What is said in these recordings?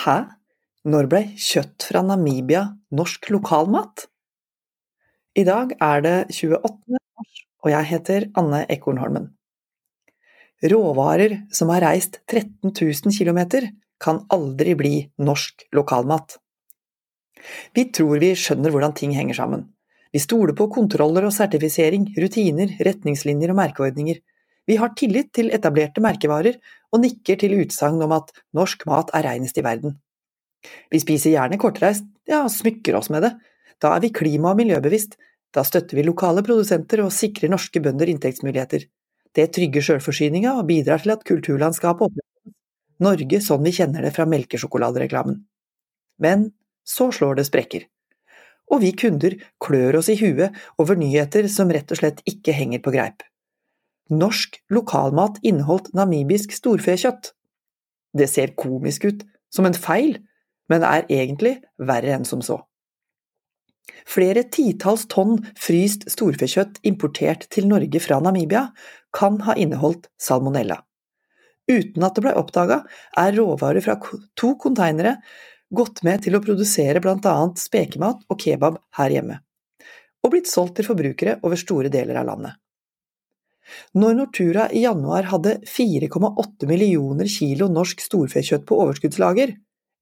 Hæ? Når ble kjøtt fra Namibia norsk lokalmat? I dag er det 28. mars, og jeg heter Anne Ekornholmen. Råvarer som har reist 13 000 km, kan aldri bli norsk lokalmat. Vi tror vi skjønner hvordan ting henger sammen. Vi stoler på kontroller og sertifisering, rutiner, retningslinjer og merkeordninger. Vi har tillit til etablerte merkevarer, og nikker til utsagn om at norsk mat er reinest i verden. Vi spiser gjerne kortreist, ja, smykker oss med det. Da er vi klima- og miljøbevisst, da støtter vi lokale produsenter og sikrer norske bønder inntektsmuligheter. Det trygger sjølforsyninga og bidrar til at kulturlandskapet opprettholdes. Norge sånn vi kjenner det fra melkesjokoladereklamen. Men så slår det sprekker. Og vi kunder klør oss i huet over nyheter som rett og slett ikke henger på greip. Norsk lokalmat inneholdt namibisk storfekjøtt. Det ser komisk ut, som en feil, men er egentlig verre enn som så. Flere titalls tonn fryst storfekjøtt importert til Norge fra Namibia kan ha inneholdt salmonella. Uten at det ble oppdaga, er råvarer fra to konteinere gått med til å produsere annet spekemat og kebab her hjemme, og blitt solgt til forbrukere over store deler av landet. Når Nortura i januar hadde 4,8 millioner kilo norsk storfekjøtt på overskuddslager,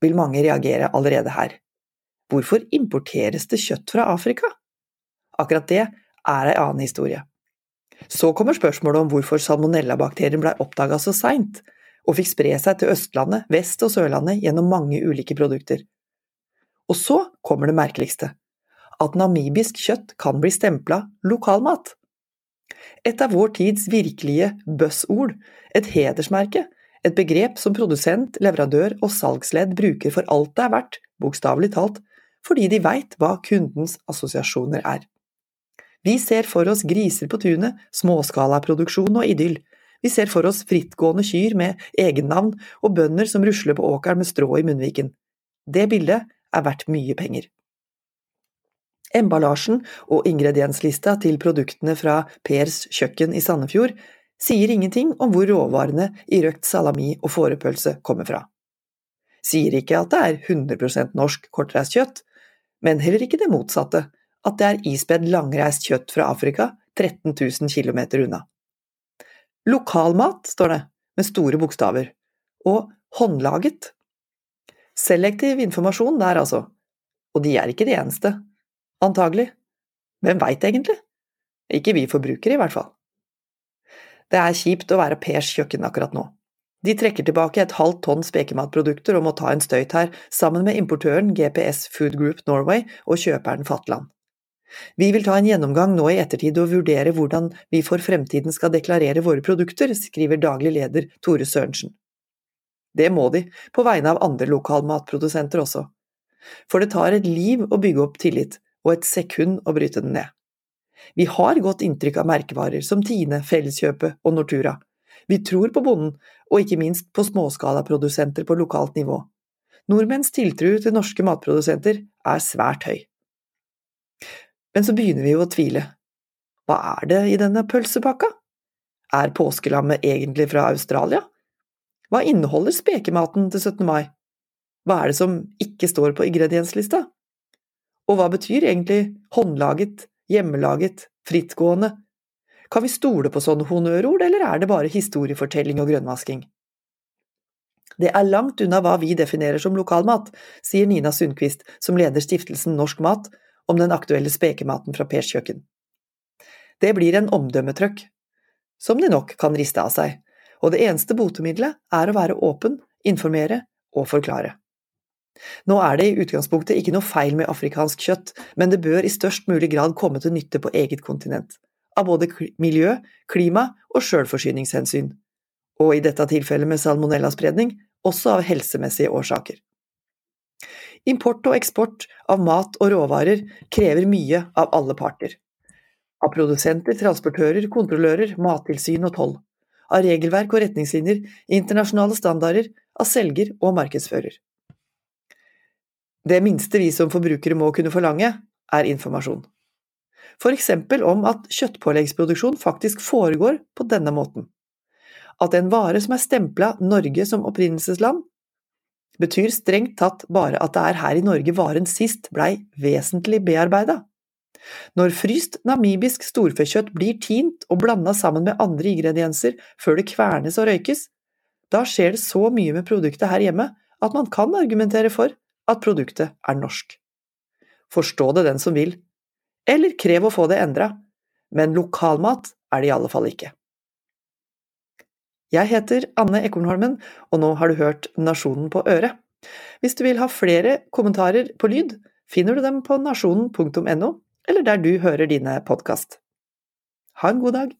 vil mange reagere allerede her. Hvorfor importeres det kjøtt fra Afrika? Akkurat det er ei annen historie. Så kommer spørsmålet om hvorfor salmonellabakterien blei oppdaga så seint, og fikk spre seg til Østlandet, Vest- og Sørlandet gjennom mange ulike produkter. Og så kommer det merkeligste, at namibisk kjøtt kan bli stempla lokalmat. Et av vår tids virkelige buzzord, et hedersmerke, et begrep som produsent, leverandør og salgsledd bruker for alt det er verdt, bokstavelig talt, fordi de veit hva kundens assosiasjoner er. Vi ser for oss griser på tunet, småskalaproduksjon og idyll. Vi ser for oss frittgående kyr med egennavn og bønder som rusler på åkeren med strå i munnviken. Det bildet er verdt mye penger. Emballasjen og ingredienslista til produktene fra Pers kjøkken i Sandefjord sier ingenting om hvor råvarene i røkt salami og fårepølse kommer fra. Sier ikke at det er 100% norsk kortreist kjøtt, men heller ikke det motsatte, at det er ispedd langreist kjøtt fra Afrika 13 000 km unna. Lokalmat, står det, med store bokstaver, og håndlaget. Selektiv informasjon der, altså, og de er ikke de eneste. Antagelig. Hvem veit egentlig? Ikke vi forbrukere, i hvert fall. Det er kjipt å være Pers kjøkken akkurat nå. De trekker tilbake et halvt tonn spekematprodukter og må ta en støyt her, sammen med importøren GPS Food Group Norway og kjøperen Fatland. Vi vil ta en gjennomgang nå i ettertid og vurdere hvordan vi for fremtiden skal deklarere våre produkter, skriver daglig leder Tore Sørensen. Det må de, på vegne av andre lokalmatprodusenter også. For det tar et liv å bygge opp tillit, og et sekund å bryte den ned. Vi har godt inntrykk av merkevarer som Tine, Felleskjøpet og Nortura. Vi tror på bonden, og ikke minst på småskalaprodusenter på lokalt nivå. Nordmenns tiltro til norske matprodusenter er svært høy. Men så begynner vi jo å tvile. Hva er det i denne pølsepakka? Er påskelammet egentlig fra Australia? Hva inneholder spekematen til 17. mai? Hva er det som ikke står på ingredienslista? Og hva betyr egentlig håndlaget, hjemmelaget, frittgående? Kan vi stole på sånne honnørord, eller er det bare historiefortelling og grønnvasking? Det er langt unna hva vi definerer som lokalmat, sier Nina Sundquist, som leder stiftelsen Norsk Mat, om den aktuelle spekematen fra Pers kjøkken. Det blir en omdømmetrøkk, som de nok kan riste av seg, og det eneste botemiddelet er å være åpen, informere og forklare. Nå er det i utgangspunktet ikke noe feil med afrikansk kjøtt, men det bør i størst mulig grad komme til nytte på eget kontinent, av både miljø, klima og sjølforsyningshensyn, og i dette tilfellet med salmonellaspredning, også av helsemessige årsaker. Import og eksport av mat og råvarer krever mye av alle parter. Av produsenter, transportører, kontrollører, mattilsyn og toll. Av regelverk og retningslinjer, internasjonale standarder, av selger og markedsfører. Det minste vi som forbrukere må kunne forlange, er informasjon. For eksempel om at kjøttpåleggsproduksjon faktisk foregår på denne måten. At en vare som er stempla Norge som opprinnelsesland, betyr strengt tatt bare at det er her i Norge varen sist blei vesentlig bearbeida. Når fryst namibisk storfekjøtt blir tint og blanda sammen med andre ingredienser før det kvernes og røykes, da skjer det så mye med produktet her hjemme at man kan argumentere for at produktet er norsk. Forstå det den som vil, eller krev å få det endra, men lokalmat er det i alle fall ikke. Jeg heter Anne Ekornholmen, og nå har du hørt Nasjonen på øret. Hvis du vil ha flere kommentarer på lyd, finner du dem på nasjonen.no, eller der du hører dine podkast. Ha en god dag!